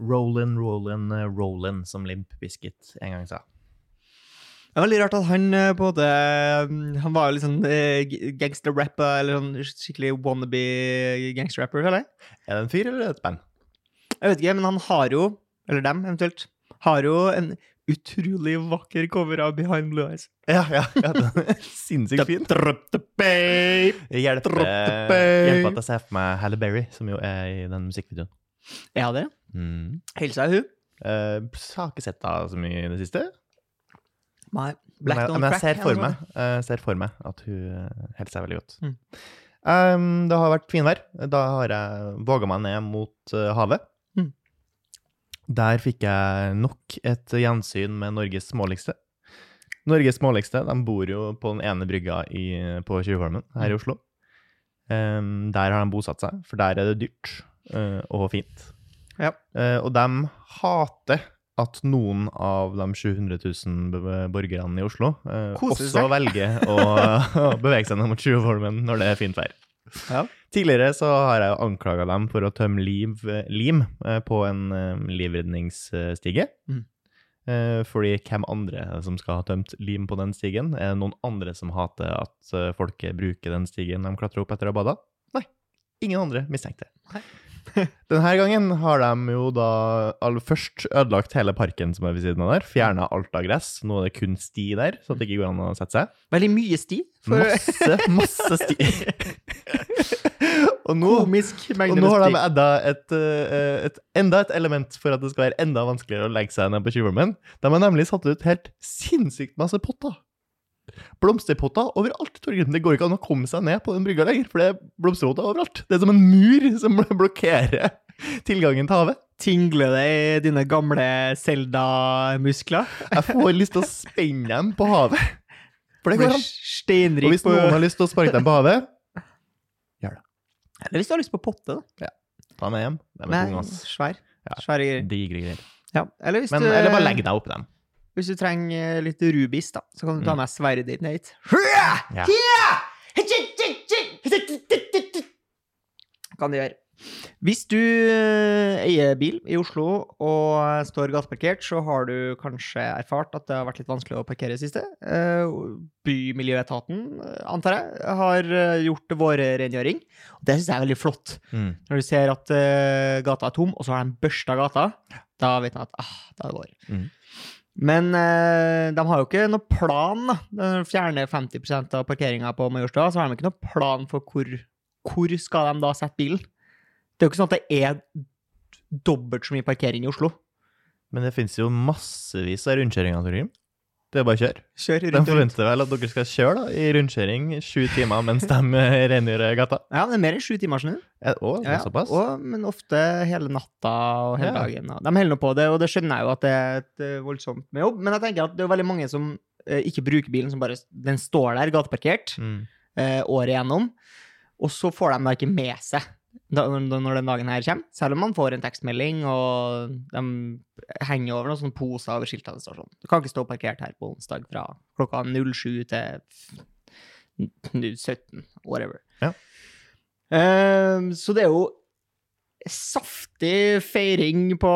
Rollin, rollin, eh, rollin, som Limp Biscuit en gang sa. Det er veldig rart at han eh, en måte eh, Han var jo litt sånn gangsterrapper, eller sånn skikkelig wannabe gangsterrapper, føler eller? Er det en fyr eller et band? Jeg vet ikke, men han har jo, eller dem eventuelt, har jo en utrolig vakker cover av Behind Blue Eyes. Ja, ja. ja er Sinnssykt fin. Det hjelper, hjelper at jeg ser for meg Halle Berry, som jo er i den musikkvideoen. Ja, det. Mm. Hilsa hun. Uh, har ikke sett henne så mye i det siste. Nei. Men jeg, men jeg ser for meg, uh, ser for meg at hun eh, holder seg veldig godt. Mm. Um, det har vært finvær. Da har jeg våga meg ned mot uh, havet. Mm. Der fikk jeg nok et gjensyn med Norges småligste. Norges småligste de bor jo på den ene brygga i, på Tjuvholmen her i Oslo. Um, der har de bosatt seg, for der er det dyrt og fint. Ja. Eh, og de hater at noen av de 700 000 be- borgerne i Oslo eh, også velger å, bevege seg ned mot Tjuvholmen når det er fint vær. Ja. Tidligere så har jeg anklaga dem for å tømme liv, lim eh, på en eh, livredningsstige. Mm. Eh, Fordi hvem andre som skal ha tømt lim på den stigen? Er det noen andre som hater at folk bruker den stigen de klatrer opp etter å ha bada? Nei. Ingen andre mistenkte. Nei. Denne gangen har de jo da først ødelagt hele parken som er ved siden av der. Fjerna alt av gress. Nå er det kun sti der, så det ikke går an å sette seg. Veldig mye sti. For Masse, masse sti. og nå komisk og nå har de edda et, eh, et, enda et element for at det skal være enda vanskeligere å legge seg ned på Tjuvholmen. De har nemlig satt ut helt sinnssykt masse potter. Blomsterpotter overalt. Torgrim. Det går ikke an å komme seg ned på den brygga lenger, for det er blomsterpotter overalt. Det er som en mur som blokkerer tilgangen til havet. Tingler det i dine gamle Zelda-muskler? Jeg får lyst til å spenne dem på havet. For det går an. Og hvis noen har lyst til å sparke dem på havet, gjør det. Eller hvis du har lyst på potte, da. ta med hjem. De er tunge, ass. svær. Ja. Svære greier. Digre greier. Ja. Eller hvis Men du eller bare legg deg oppi dem. Hvis du trenger litt rubis, da, så kan du ta Mm. med sverdet ditt ned hit. Ja. Kan du gjøre. Hvis du eh, eier bil i Oslo og står gateparkert, så har du kanskje erfart at det har vært litt vanskelig å parkere i siste. Eh, Bymiljøetaten, eh, antar jeg, har eh, gjort vårrengjøring. Det syns jeg er veldig flott. Mm. Når du ser at eh, gata er tom, og så har de børsta gata, da vet man at ah, da er det vår. Mm. Men eh, de har jo ikke noe plan. da. De fjerner 50% av parkeringa på Majorstua, så har de ikke noe plan for hvor, hvor skal de da sette bilen. Det er jo ikke sånn at det er dobbelt så mye parkering i Oslo. Men det finnes jo massevis av rundkjøringer, Torgrim. Det er bare å kjøre. Kjør rundt. de forventer vel at dere skal kjøre da, i rundkjøring sju timer mens de rengjør gata. Ja, det er mer enn sju timer, skjønner ja, Eh, Ja, såpass? Og, men ofte hele natta og hele Ja. dagen. Og de holder nå på det, og det skjønner jeg jo at det er et eh, voldsomt med jobb. Men jeg tenker at det er veldig mange som eh, ikke bruker bilen, som bare Den står der gateparkert Mm. eh, året igjennom, og så får de da ikke med seg da, når den dagen her kommer. Selv om man får en tekstmelding, og de henger over noen sånne poser over stasjonen. Du kan ikke stå parkert her på onsdag fra klokka 07 til 17, whatever. Ja. Eh, så det er jo saftig feiring på,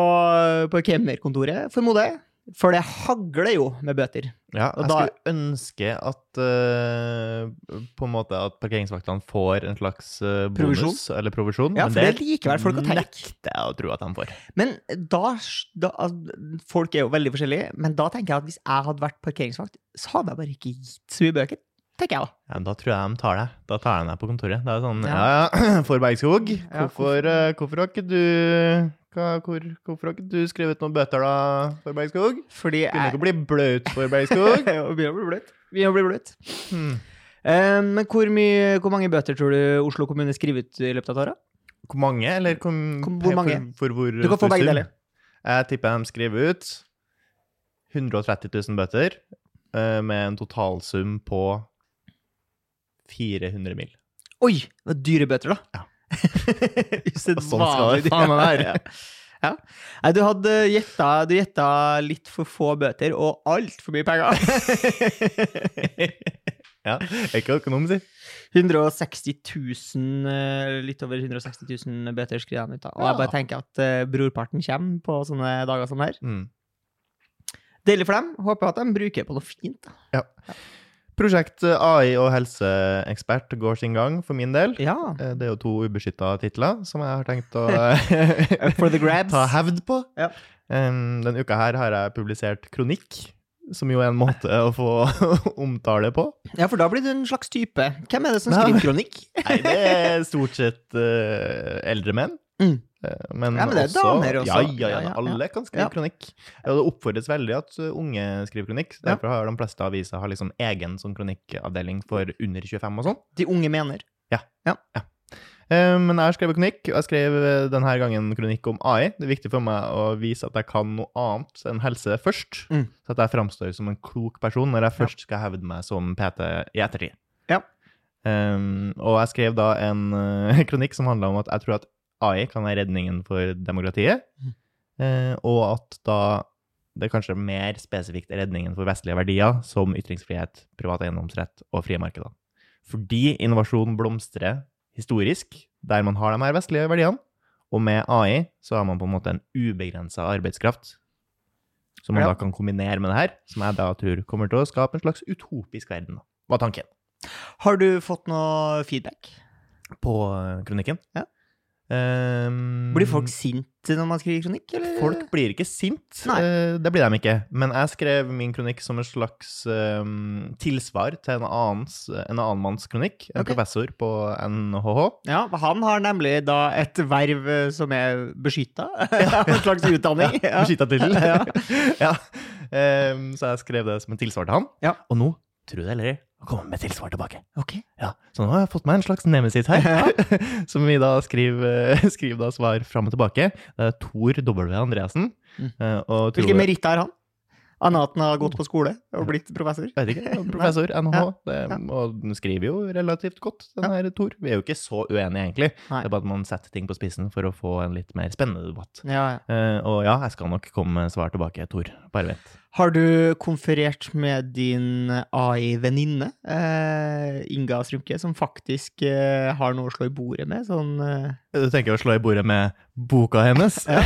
på kemnerkontoret, formoder jeg. For det hagler jo med bøter. Ja, Og da- skulle ønske at uh, på en måte at parkeringsvaktene får en slags eh, bonus Provisjon? eller provisjon. Ja, for det det likevel folk å tenke. nekter jeg å tro at de får. Men da, da Folk er jo veldig forskjellige, men da tenker jeg at hvis jeg hadde vært parkeringsvakt, så hadde jeg bare ikke gitt så mye bøker. Tenker jeg da. Ja, da tror jeg de tar deg. Da tar de deg på kontoret. Det er sånn Ja. Ja, for Bergskog, hvorfor, eh, hvorfor har ikke du hva, hvor, Hvorfor har ikke du skrevet noen bøter, da, for Bergskog? Fordi jeg ikke å bli bløt for Bergskog. Begynner å bli bløt. Begynner å bli bløt. Hmm. Um, men hvor, mye, hvor mange bøter tror du Oslo kommune skriver ut i løpet av et år? Hvor mange, eller hvor, Hvor- mange? For, for, hvor Du kan få begge deler. Jeg tipper de skriver ut 130 000 bøter eh, med en totalsum på 400 mil. Oi! Det var dyre bøter, da. Ja. Usedvanlig Sånn skal det faen meg være. Ja. Nei, du hadde gjetta, du gjetta litt for få bøter og altfor mye penger. Ja, er ikke økonom, si. 160 000, eh, litt over 160 000 bøter skriver han ut. Og jeg bare tenker at uh, brorparten kommer på sånne dager som her. Mm. Deilig for dem. Håper at de bruker på noe fint. da. Prosjekt eh, AI og helseekspert går sin gang, for min del. Ja. Eh, Det er jo to ubeskytta titler som jeg har tenkt å grabs. ta hevd på. Ja. Denne uka her har jeg publisert kronikk, som jo er en måte å få omtale på. Ja, for da blir du en slags type. Hvem er det som skriver kronikk? Nei, det er stort sett uh, eldre menn. Mm. Eh, men, Ja, men det er også, damer også. Ja, ja, ja, Ja, alle kan skrive kronikk. Og det oppfordres veldig at uh, unge skriver kronikk. Derfor har de fleste aviser har liksom egen sånn kronikkavdeling for under 25 og sånn. De unge mener. Ja. men jeg har skrevet kronikk, og jeg skrev eh, denne gangen kronikk om AI. Det er viktig for meg å vise at jeg kan noe annet enn helse først. Mm. Så at jeg framstår som en klok person når jeg først skal hevde meg som PT i ettertid. Ja. Um, og jeg skrev da en uh, kronikk som handla om at jeg tror at AI kan være redningen for demokratiet. Eh, og at da det kanskje mer spesifikt redningen for vestlige verdier, som ytringsfrihet, privat eiendomsrett og frie markeder. Fordi innovasjon blomstrer historisk, der man har de her vestlige verdiene, og med AI så har man på en måte en ubegrensa arbeidskraft. Som man Ja. da kan kombinere med det her, som jeg da tror kommer til å skape en slags utopisk verden. Var tanken Har du fått noe feedback? på eh, kronikken. Ja. Ehm, Blir folk sinte når man skriver kronikk, eller? Folk blir ikke sint, eh, det blir de ikke. Men jeg skrev min kronikk som en slags um, tilsvar til en, annens, en annen manns kronikk. En okay. professor på NHH. Ja, han har nemlig da et verv eh, som er beskytta. en slags utdanning. Ja. Beskytta tittel. Ja. ja. Ehm, så jeg skrev det som en tilsvar til han. Ja. Og nå, tro det eller ei, han kommer med tilsvar tilbake. Ok. Ja, Så nå har jeg fått meg en slags nemesis her, som vi da skriver, skriver da svar fram og tilbake. Det er Tor W. Andreassen. Mm. eh, og Hvilke meritter har han? Annet at han har gått på skole og blitt professor? Vet ikke. Professor NHH. Det, og den skriver jo relativt godt, den her Tor. Vi er jo ikke så uenige, egentlig. Nei. Det er bare at man setter ting på spissen for å få en litt mer spennende debatt. Ja, ja. Eh, og ja, jeg skal nok komme med svar tilbake, Tor. Bare vent. Har du konferert med din AI-venninne, eh, Inga Strumke, som faktisk eh, har noe å slå i bordet med? Sånn eh, Du tenker å slå i bordet med boka hennes? ja,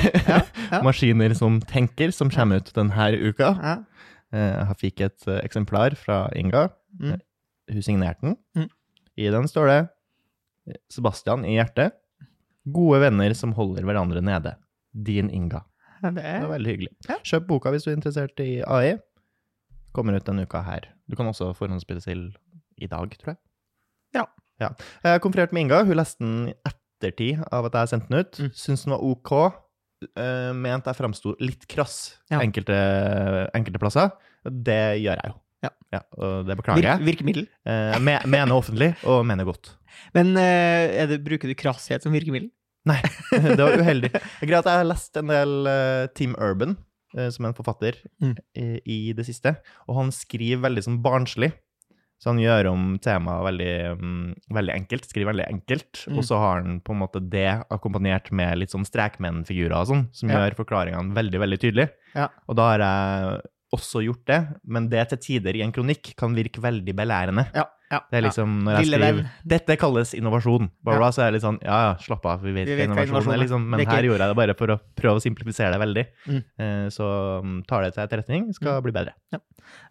ja. Maskiner som tenker, som kommer ut denne uka. ja. Eh, Jeg fikk et eh, eksemplar fra Inga. Mm. Hun signerte den. Mm. I den står det Sebastian i hjertet. Gode venner som holder hverandre nede. Din Inga. Det Det er er, veldig hyggelig. Ja. Kjøp boka hvis du er interessert i AI. Kommer ut denne uka her. Du kan også forhåndsspille til i dag, tror jeg. Ja. ja. Jeg har konferert med Inga. Hun leste den i ettertid av at jeg sendte den ut. Mm. Syns den var OK. Uh, jeg framsto litt krass Ja. enkelte, enkelte plasser. Det gjør jeg jo. Ja. og det beklager jeg. virkemiddel. Eh, mener offentlig, og mener godt. Men eh, er det, bruker du krasshet som virkemiddel? Nei, det var uheldig. Det er greit at jeg har lest en del Tim Team Urban, eh, som er en forfatter, Mm. i, det siste. Og han skriver veldig sånn barnslig. Så han gjør om temaet veldig, mm, veldig enkelt. Skriver veldig enkelt. Mm. Og så har han på en måte det akkompagnert med litt sånn strekmennfigurer og sånn, som Ja. gjør forklaringene veldig, veldig tydelig. Ja. Og da har jeg også gjort det, men det til tider i en kronikk kan virke veldig belærende. Ja. Ja Det er liksom når jeg skriver venn. 'Dette kalles innovasjon', bla, Ja. bla, så er jeg litt sånn Ja, ja, slapp av, vi vet Vi hva vet hva innovasjon er, liksom. Men er her gjorde jeg det bare for å prøve å simplifisere det veldig. Mm. Eh, Så mm, tar det til etterretning, skal bli bedre.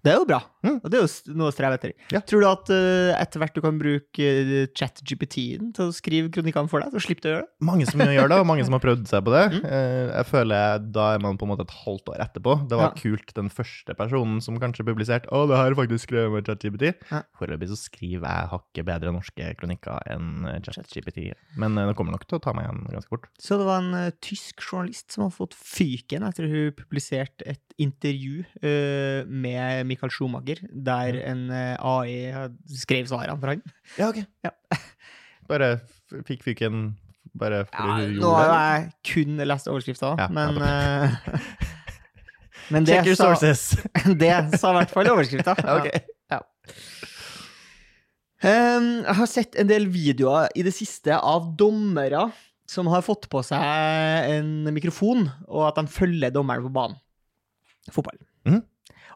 Det er jo bra. Mm. Og det er jo noe å streve etter. Ja. Tror du at eh, etter hvert du kan bruke uh, chat-GPT-en til å skrive kronikkene for deg, så slipper du å gjøre det? Mange som gjør det, og mange som har prøvd seg på det. Mm. Eh, Jeg føler da er man på en måte et halvt år etterpå. Det var Ja. kult den første personen som kanskje publiserte 'Å, det her er faktisk skrevet med ChatGPT'. Ja. Foreløpig så skriver jeg hakket bedre norske kronikker enn eh, ChatGPT. Men eh, det kommer nok til å ta meg igjen ganske fort. Så det var en uh, tysk journalist som hadde fått fyken etter hun publiserte et intervju uh, med Michael Schumacher, der en uh, AI skrev svarene for han. Ja, ok. Ja. Bare fikk fyken bare fordi Ja, hun nå har det? jeg kun lest overskrifta, Ja, men ja, Men det Check your sa, sources! det sa i hvert fall overskrifta. ok. Um, jeg har sett en del videoer i det siste av dommere som har fått på seg en mikrofon, og at de følger dommeren på banen. Fotball. Mm.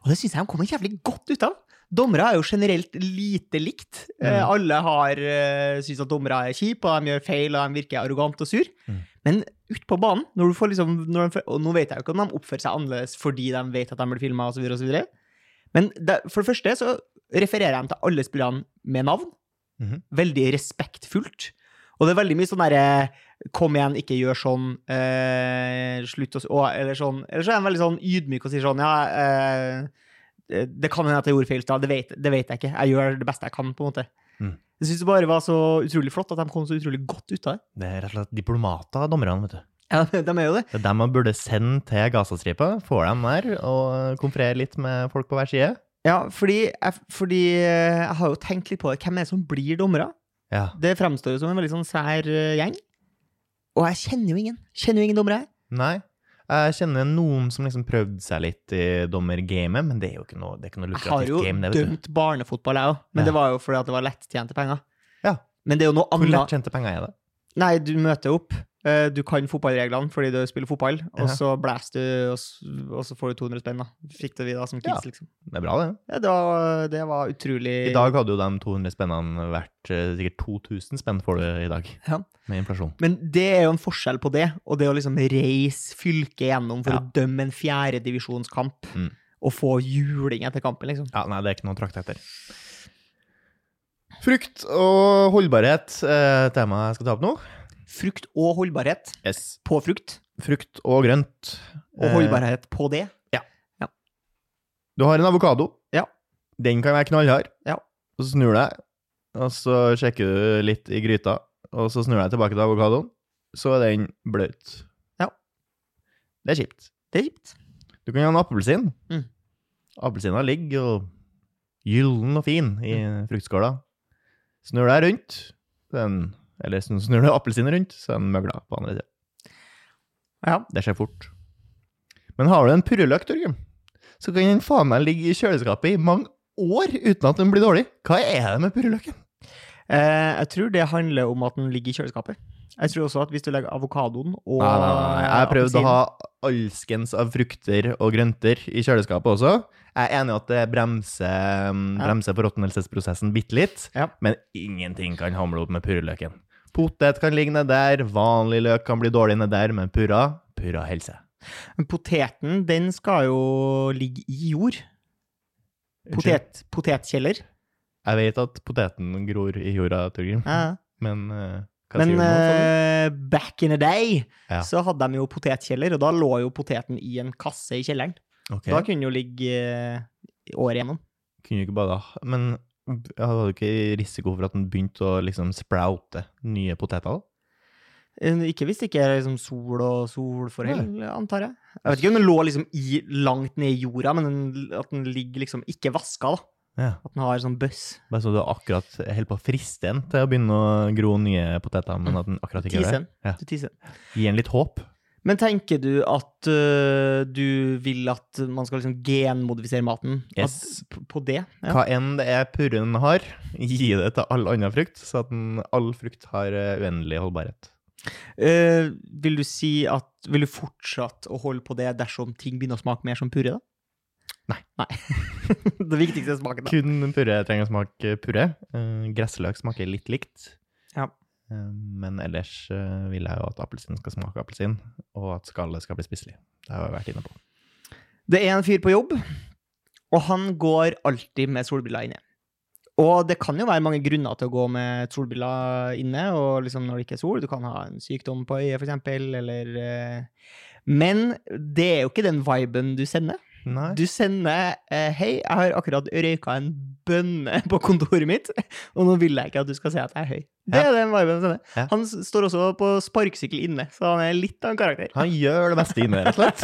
Og det syns jeg de kommer jævlig godt ut av. Dommere er jo generelt lite likt. Eh, Mm. alle har uh, syns at dommere er kjipe, og de gjør feil, og de virker arrogant og sur. Mm. Men ute på banen, når du får liksom de, Og nå vet jeg jo ikke om de oppfører seg annerledes fordi de vet at de blir filma, osv., osv. Men det, for det første så refererer de til alle spillerne med navn. Mhm. Veldig respektfullt. Og det er veldig mye sånn derre Kom igjen, ikke gjør sånn. Eh, slutt å Eller sånn. Eller så er de veldig sånn ydmyk og sier sånn Ja, eh, det det kan hende at jeg gjorde feil, da. Det vet, det vet jeg ikke. Jeg gjør det beste jeg kan, på en måte. Mm. Jeg syns det bare var så utrolig flott at de kom så utrolig godt ut av det. Det er rett og slett diplomater, dommerne, vet du. Ja, de er jo det. Det er dem man burde sende til Gazastripa, få dem der og konferere litt med folk på hver side. Ja, fordi jeg, fordi eh, jeg har jo tenkt litt på det. Hvem er det som blir dommere? Ja. Det fremstår jo som en veldig sånn sær eh, gjeng. Og jeg kjenner jo ingen. Kjenner jo ingen dommere. Nei. Jeg kjenner noen som liksom prøvde seg litt i dommergamet, men det er jo ikke noe, det ikke noe lukrativt game, Jeg har jo dømt barnefotball, jeg òg. Men Ja. det var jo fordi at det var lettjente penger. Ja. Men det er jo noe Hvor annet. lettjente penger er det? Nei, du møter opp. eh, Du kan fotballreglene fordi du spiller fotball, og så blæser du, og så får du 200 spenn. da. Fikk det vi da som kids, Ja. liksom. Det er bra, det. Ja, det var, det var utrolig I dag hadde jo de 200 spennene vært eh, sikkert 2000 spenn får du i dag, Ja. med inflasjon. Men det er jo en forskjell på det, og det å liksom reise fylket gjennom for Ja. å dømme en fjerdedivisjonskamp, Mm. og få juling etter kampen, liksom. Ja, nei, det er ikke noe å trakte etter. Frukt og holdbarhet er temaet jeg skal ta opp nå. Frukt og holdbarhet Yes. på frukt, Frukt og grønt. og Eh, holdbarhet på det. Du har en avokado. Ja. Den kan være knallhard. Ja. Og så snur du deg, og så sjekker du litt i gryta, og så snur du deg tilbake til avokadoen. Så er den bløt. Ja. Det er kjipt. Det er kjipt. Du kan ha en appelsin. Mm. Appelsina ligger jo gyllen og fin i Mm. fruktskåla. Snur deg rundt, den, eller snur du appelsinen rundt, så er den møgla på andre sida. Ja. Det skjer fort. Men har du en purreløk, Torgrim, så kan den faen meg ligge i kjøleskapet i mange år uten at den blir dårlig. Hva er det med purreløken? Eh, jeg tror det handler om at den ligger i kjøleskapet. Jeg tror også at hvis du legger avokadoen og Nei, nei, nei. Jeg har prøvd å ha alskens av frukter og grønter i kjøleskapet også. Jeg er enig i at det bremser, Ja. bremser forråtnelsesprosessen bitte litt, Ja. men ingenting kan hamle opp med purreløken. Potet kan ligge ned der, vanlig løk kan bli dårlig ned der, men purra, purra helse. Men poteten, den skal jo ligge i jord. Potet, potetkjeller. Jeg vet at poteten gror i jorda, Torgrim, Ja. men eh, Men eh, back in the day Ja. så hadde de jo potetkjeller, og da lå jo poteten i en kasse i kjelleren. Ok. Da kunne den jo ligge eh, året igjennom. Kunne jo ikke bare da, men jeg hadde du ikke risiko for at den begynte å liksom sproute nye poteter da? Eh, Ikke hvis det ikke er liksom sol og solforhold, antar jeg. Jeg vet ikke om den lå liksom i, langt ned i jorda, men den, at den ligger liksom ikke vaska, da. Ja. At den har sånn bøss. Bare så du akkurat holder på å friste den til å begynne å gro nye poteter, men at den akkurat ikke gjør det. Ja. Du. Gi en litt håp. Men tenker du at uh, du vil at man skal liksom genmodifisere maten? Yes. At, på, det? Ja. Hva enn det er purren har, gi det til all annen frukt, så at den, all frukt har eh, uendelig holdbarhet. Uh, vil du si at Vil du fortsatt å holde på det dersom ting begynner å smake mer som purre, da? Nei. Nei. det viktigste er smaken, da. Kun purre trenger å smake purre. Uh, gressløk smaker litt likt. Ja. Eh, men ellers eh, vil jeg jo at appelsin skal smake appelsin, og at skallet skal bli spiselig. Det har jeg vært inne på. Det er en fyr på jobb, og han går alltid med solbriller inne. Og det kan jo være mange grunner til å gå med solbriller inne, og liksom når det ikke er sol. Du kan ha en sykdom på øyet, eksempel, eller eh, Men det er jo ikke den viben du sender. Nei. Du sender eh, 'Hei, jeg har akkurat røyka en bønne på kontoret mitt, og nå vil jeg ikke at du skal si at jeg er høy'. Det Ja. er den viben du sender. Ja. Han står også på sparkesykkel inne, så han er litt av en karakter. Han gjør det meste inne, rett og slett.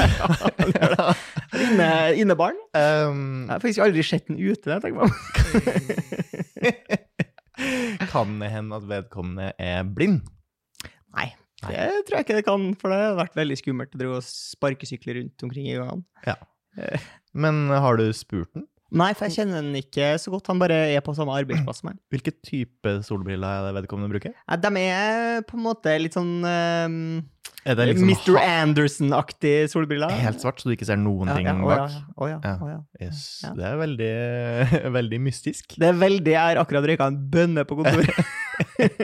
Inne, innebarn. um, Jeg har faktisk aldri sett den ute. jeg tenker meg kan det hende at vedkommende er blind? Nei, det tror jeg ikke det kan, for det har vært veldig skummelt å sparkesykle rundt omkring i gangene. Men har du spurt den? Nei, for jeg kjenner den ikke så godt. Han bare er på samme arbeidsplass som meg. Hvilken type solbriller er det vedkommende bruker? Nei, De er på en måte litt sånn ehm, Er det liksom Mr. Anderson-aktig solbriller. helt svart, så du ikke ser noen Ja, ting ja, å bak? ja, å ja, Ja. å ja. Yes. Ja. Det er veldig, veldig mystisk. Det er veldig Jeg har akkurat røyka en bønne på kontoret.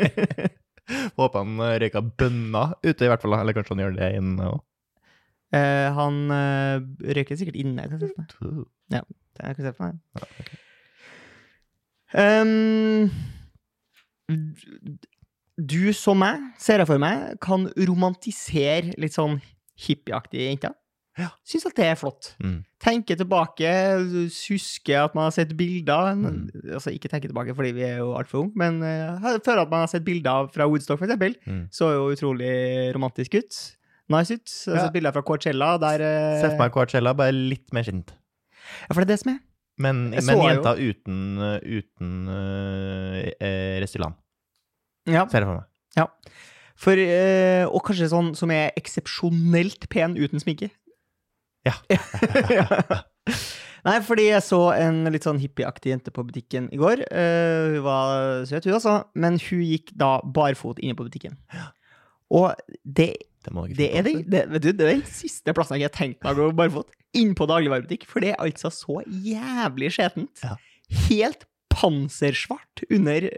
Håper han røyka bønner ute, i hvert fall. Eller kanskje han gjør det inne òg. Eh, han uh, røyker sikkert inne. Kan jeg se for meg. Det kan jeg se for meg. Um, du som meg, ser jeg for meg, kan romantisere litt sånn hippieaktige jenter. Ja. Syns at det er flott. Mm. Tenke tilbake, huske at man har sett bilder Mm. Altså ikke tenke tilbake fordi vi er jo altfor unge, men uh, føle at man har sett bilder fra Woodstock, for eksempel. Mm. Så jo utrolig romantisk ut. Nice ut. Jeg har Ja. sett bilder fra Coachella der eh, Se for meg Coachella, bare litt mer skint. Ja, for det er det som er. Men, men jenta jo- uten, uten uh, eh, Restylane. Ja. Ser jeg for meg. For, uh, og kanskje sånn som er eksepsjonelt pen uten sminke. Ja. Nei, fordi jeg så en litt sånn hippieaktig jente på butikken i går. Uh, hun var søt, hun også, men hun gikk da barfot inne på butikken. Og det, Det det, er den, det, vet du, det er den siste plassen jeg har tenkt meg å gå barfot. Inn på dagligvarebutikk. For det er altså så jævlig skjetent. Ja. Helt pansersvart under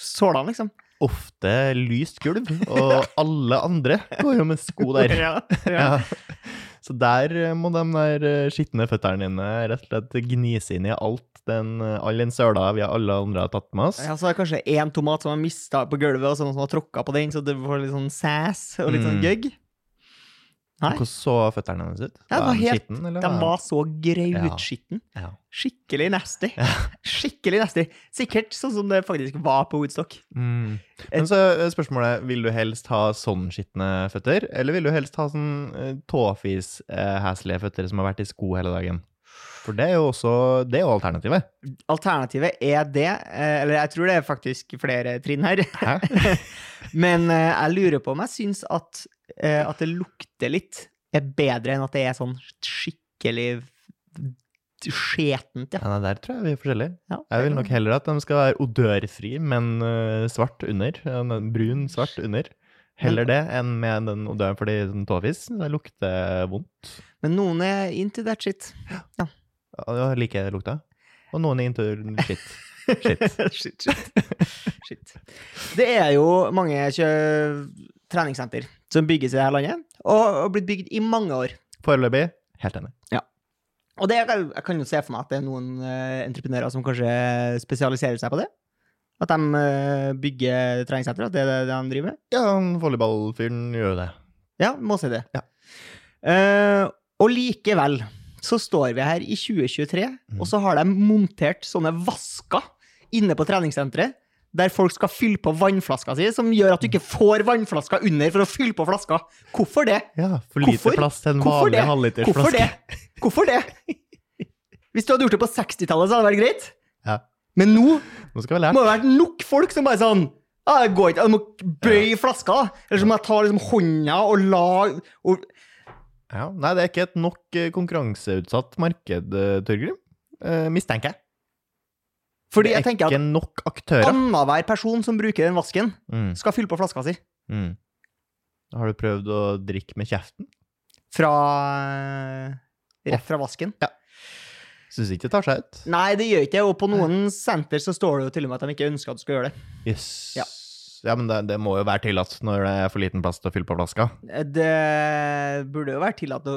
sålene, liksom. Ofte lyst gulv, og alle andre går jo med sko der. ja, ja. Så der eh, må de der eh, skitne føttene dine rett og slett gnise inn i alt den, eh, all den søla vi alle andre har tatt med oss. Ja, så er det kanskje én tomat som har mista på gulvet, og så noen som har tråkka på den, så du får litt sånn sass og litt sånn Mm. Nei. Hvordan så føttene hennes ut? Ja, var helt- skitten, eller De var så grautskitten. Ja. Skikkelig nasty. Skikkelig nasty. Sikkert sånn som det faktisk var på Woodstock. Mm. Men så er spørsmålet, vil du helst ha sånn skitne føtter, eller vil du helst ha sånn uh, tåfis-hæslige føtter som har vært i sko hele dagen? For det er jo også, det er jo alternativet. Alternativet er det, eh, eller jeg tror det er faktisk flere trinn her, men eh, jeg lurer på om jeg syns at, eh, at det lukter litt er bedre enn at det er sånn skikkelig skjetent, ja. Nei, der tror jeg vi er forskjellige. ja. Jeg vil nok heller at de skal være odørfri, men eh, svart under. Brun, svart under. Heller det enn med den odøren, fordi den tåfis det lukter vondt. Men noen er into that shit. Ja, ja liker lukta. Og noen er into shit. Shit. shit, shit. shit. Det er jo mange kjø- treningssenter som bygges i dette landet, og har blitt bygd i mange år. Foreløpig helt enig. Og det, jeg kan jo se for meg at det er noen uh, entreprenører som kanskje spesialiserer seg på det. At de uh, bygger treningssenter, at det er det de driver med. Ja, volleyballfyren gjør det. Ja, må si det. Ja. Uh, og likevel så står vi her i 2023, og så har de montert sånne vasker inne på treningssenteret, der folk skal fylle på vannflaska si, som gjør at du ikke får vannflaska under for å fylle på flaska. Hvorfor det? Ja, for lite Hvorfor? plass til en Hvorfor vanlig det? Hvorfor det? Hvorfor det? Hvis du hadde gjort det på 60-tallet, så hadde det vært greit. Ja. Men nå Nå må det ha vært nok folk som bare sånn ah, det går ikke, Jeg må bøye flaska. Eller så må jeg ta liksom hånda og la og, Ja, nei, det er ikke et nok eh, konkurranseutsatt marked, Tørgrim. Torgrim. Eh, mistenker jeg. Fordi jeg er tenker at nok aktører. annenhver person som bruker den vasken, Mm, skal fylle på flaska si. mm. Har du prøvd å drikke med kjeften? Fra Rett fra vasken. Syns ikke det tar seg ut. Nei, det gjør ikke det. Og på noen senter så står det jo til og med at de ikke ønsker at du skal gjøre det. Yes. Ja. Ja, men det, det må jo være tillatt når det er for liten plass til å fylle på flaska. Det burde jo være tillatt å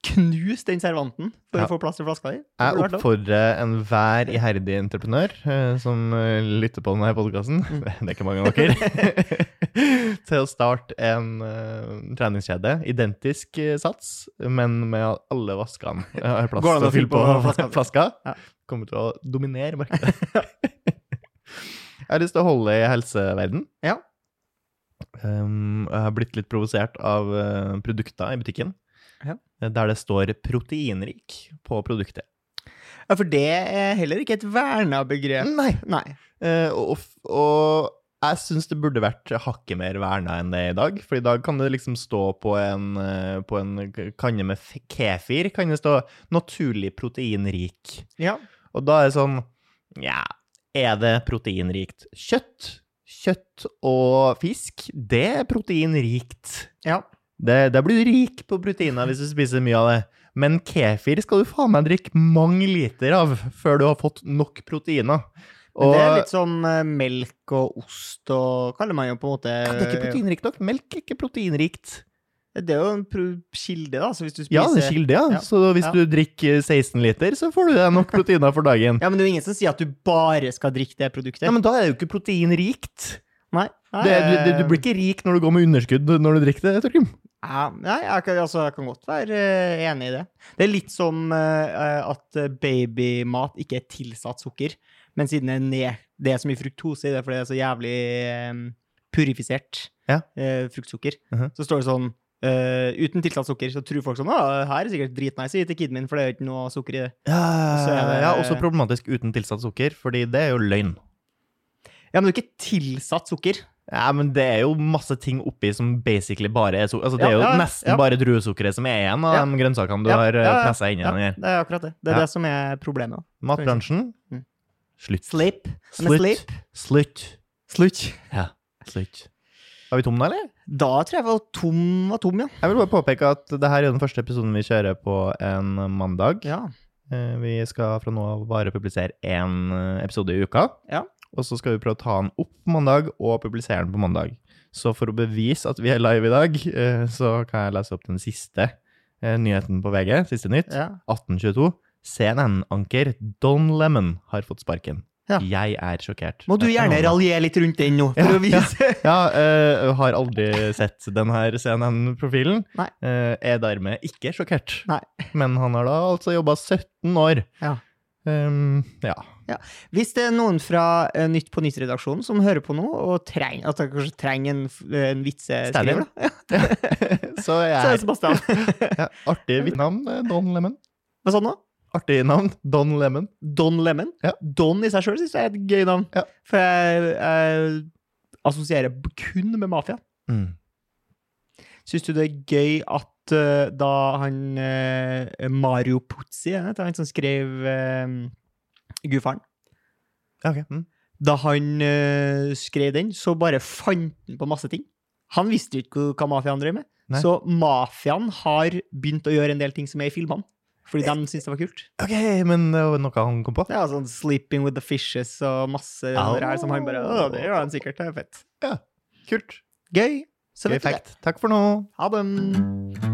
knuse den servanten for Ja. å få plass til flaska di. Jeg oppfordrer enhver iherdig entreprenør eh, som eh, lytter på denne podkasten, Mm. det er ikke mange av dere, til å starte en uh, treningskjede. Identisk sats, men med alle vaskene Jeg har plass Går det an til å fylle på flaska? flaska. Ja. Kommer til å dominere markedet. Jeg har lyst til å holde i helseverden. Ja. Um, jeg har blitt litt provosert av uh, produkter i butikken. Der det står 'proteinrik' på produktet. Ja, for det er heller ikke et verna begrep. Nei. Nei. Uh, og, og jeg syns det burde vært hakket mer verna enn det er i dag. For i dag kan det liksom stå på en, eh, på en kanne med kefir kan det stå 'naturlig proteinrik'. Ja. Og da er det sånn Ja, er det proteinrikt kjøtt? Kjøtt og fisk, det er proteinrikt. Ja. Det, da blir du rik på proteiner hvis du spiser mye av det. Men kefir skal du faen meg drikke mange liter av før du har fått nok proteiner. Men det er litt sånn uh, melk og ost og Kaller man jo på en måte Ja, det er ikke proteinrikt nok. Melk er ikke proteinrikt. Det er jo en kilde, da. Så hvis du spiser Ja, det er kilde, ja. Ja. Så hvis Ja. du drikker 16 liter, så får du deg nok proteiner for dagen. Ja, men det er jo ingen som sier at du bare skal drikke det produktet. Ja, men da er det jo ikke proteinrikt. Nei. nei Det, du, det, du blir ikke rik når du går med underskudd når du drikker det, Torgrim. Ja, nei, jeg kan, altså, jeg kan godt være eh, enig i det. Det er litt som eh, at eh, babymat ikke er tilsatt sukker, men siden det er, ned, det er så mye fruktose i det fordi det er så jævlig eh, purifisert Ja. eh, fruktsukker, -huh. så står det sånn Uh, uten tilsatt sukker, så tror folk sånn Å, her er sikkert dritnice å gi til kiden min, for det er jo ikke noe sukker i det. Ja, Så er det- ja, også problematisk uten tilsatt sukker, fordi det er jo løgn. Ja, men det er ikke tilsatt sukker. Ja, men det er jo masse ting oppi som basically bare er sukker. Altså, det er jo ja, nesten ja. bare druesukkeret som er igjen av de grønnsakene du har ja, pressa inn i den her. det er akkurat det. Det er det som er problemet. Matbransjen Mm. slutt. Sleep. Slutt. Slutt. Slutt. Ja, slutt. Var vi tomme nå, eller? Da tror jeg var tom, var tom, ja. Jeg vil bare påpeke at det her er den første episoden vi kjører på en mandag. Ja. Eh, Vi skal fra nå av bare publisere én episode i uka. Ja. Og så skal vi prøve å ta den opp på mandag og publisere den på mandag. Så for å bevise at vi er live i dag, eh, så kan jeg lese opp den siste eh, nyheten på VG. Siste nytt. ja. 1822. CNN-anker Don Lemon har fått sparken. Ja. Jeg er sjokkert. Må du gjerne raljere litt rundt den nå, for Ja, å vise Ja, eh, har aldri sett den her CNN-profilen. Eh, er dermed ikke sjokkert. Nei. Men han har da altså jobba 17 år. Ja. Um, ja. Hvis det er noen fra eh, Nytt på Nytt-redaksjonen som hører på nå, og treng, at de kanskje trenger en, en vitseskriver, ja, Så så er det Sebastian. ja, Artig navn, eh, Don Lemon. Hva sa du nå? Artig navn, Don Lemon. Don Lemon? Ja. Don i seg sjøl syns jeg er et gøy navn. Ja. For jeg, jeg assosierer kun med mafia. Mm. Syns du det er gøy at eh, da han eh, Mario Puzzi, er han som skrev Gudfaren Okay. Mm. Da han uh, skrev den, så bare fant han på masse ting. Han visste jo ikke hva mafiaen drev med. Nei. Så mafiaen har begynt å gjøre en del ting som er i filmene. Fordi de syntes det var kult. Ok, men det var noe han kom på? Er sånn 'Sleeping with the Fishes' og masse andre her som han bare Å, det gjør han sikkert. Det er fett. Kult. Gøy. Så Gøy fact. Takk for nå. Ha det.